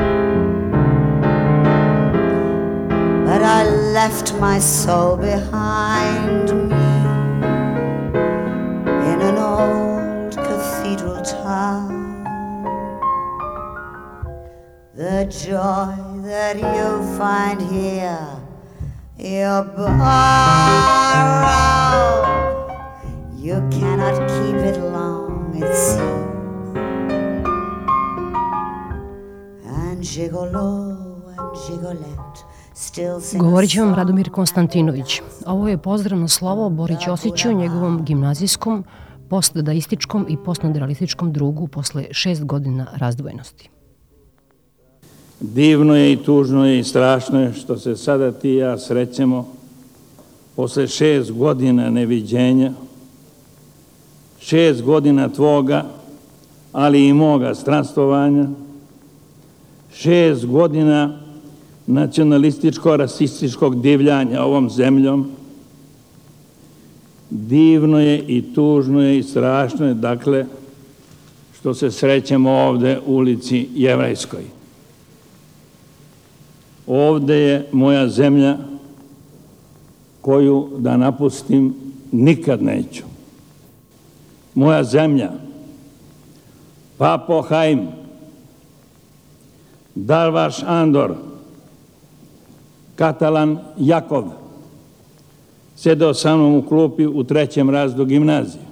But I left my soul behind me The joy that you find here you borrow. You cannot keep it long, it seems. And gigolo and gigolette Govorit će vam Radomir Konstantinović. Ovo je pozdravno slovo Bori Ćosiću, njegovom gimnazijskom, postdadaističkom i postnaderalističkom drugu posle šest godina razdvojenosti. Divno je i tužno je i strašno je što se sada ti i ja srećemo posle šest godina neviđenja, šest godina tvoga, ali i moga stranstovanja, šest godina nacionalističko-rasističkog divljanja ovom zemljom. Divno je i tužno je i strašno je, dakle, što se srećemo ovde u ulici Jevrajskoj. Ovde je moja zemlja koju da napustim nikad neću. Moja zemlja, Papo Haim, Darvaš Andor, Katalan Jakov, sedeo sa mnom u klupi u trećem razdu gimnazije.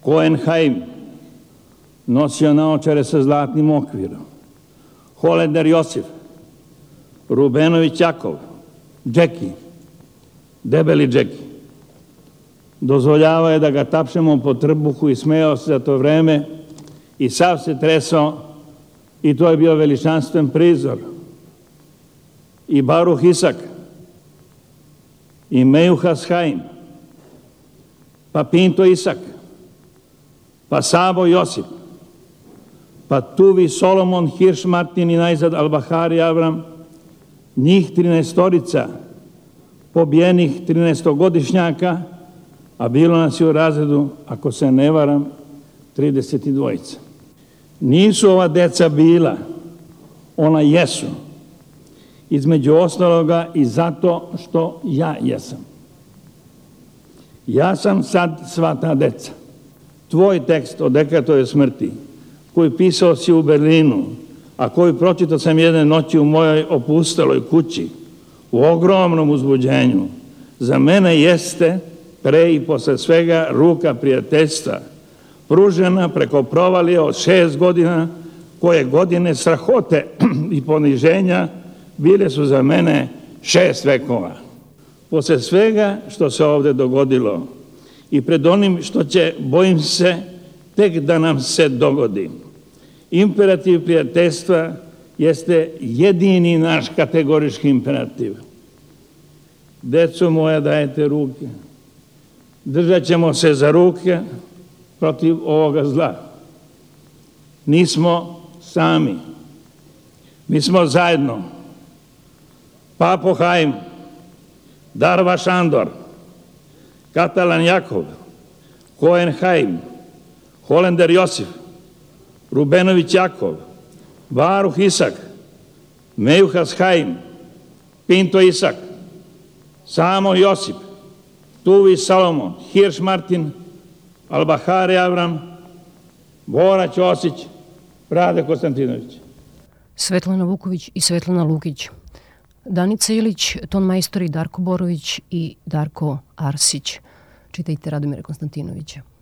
Koen Haim, nosio naočare sa zlatnim okvirom. Holender Josif, Rubenović Jakov, Džeki, debeli Džeki. Dozvoljavao je da ga tapšemo po trbuhu i smejao se za to vreme i sav se tresao i to je bio veličanstven prizor. I Baruh Isak, i Mejuhas Haim, pa Pinto Isak, pa Sabo Josip, pa Tuvi Solomon Hirš Martin i najzad Albahari Avram, njih 13 pobijenih 13-godišnjaka, a bilo nas je u razredu, ako se ne varam, 32. Nisu ova deca bila, ona jesu. Između ostaloga i zato što ja jesam. Ja sam sad sva ta deca. Tvoj tekst o dekatove smrti, koji pisao si u Berlinu, a koju pročitao sam jedne noći u mojoj opusteloj kući, u ogromnom uzbuđenju, za mene jeste pre i posle svega ruka prijateljstva, pružena preko provalije od šest godina, koje godine strahote [CLEARS THROAT] i poniženja bile su za mene šest vekova. Posle svega što se ovde dogodilo i pred onim što će, bojim se, tek da nam se dogodi, imperativ prijateljstva jeste jedini naš kategorički imperativ. Deco moja, dajete ruke. Držat ćemo se za ruke protiv ovoga zla. Nismo sami. Mi smo zajedno. Papo Haim, Darva Šandor, Katalan Jakov, Koen Haim, Holender Josif, Rubenović Jakov, Varuh Isak, Mejuhas Haim, Pinto Isak, Samo Josip, Tuvi Salomon, Hirš Martin, Albahare Avram, Bora Ćosić, Rade Konstantinović. Svetlana Vuković i Svetlana Lukić. Danica Ilić, ton majstori Darko Borović i Darko Arsić. Čitajte Radomira Konstantinovića.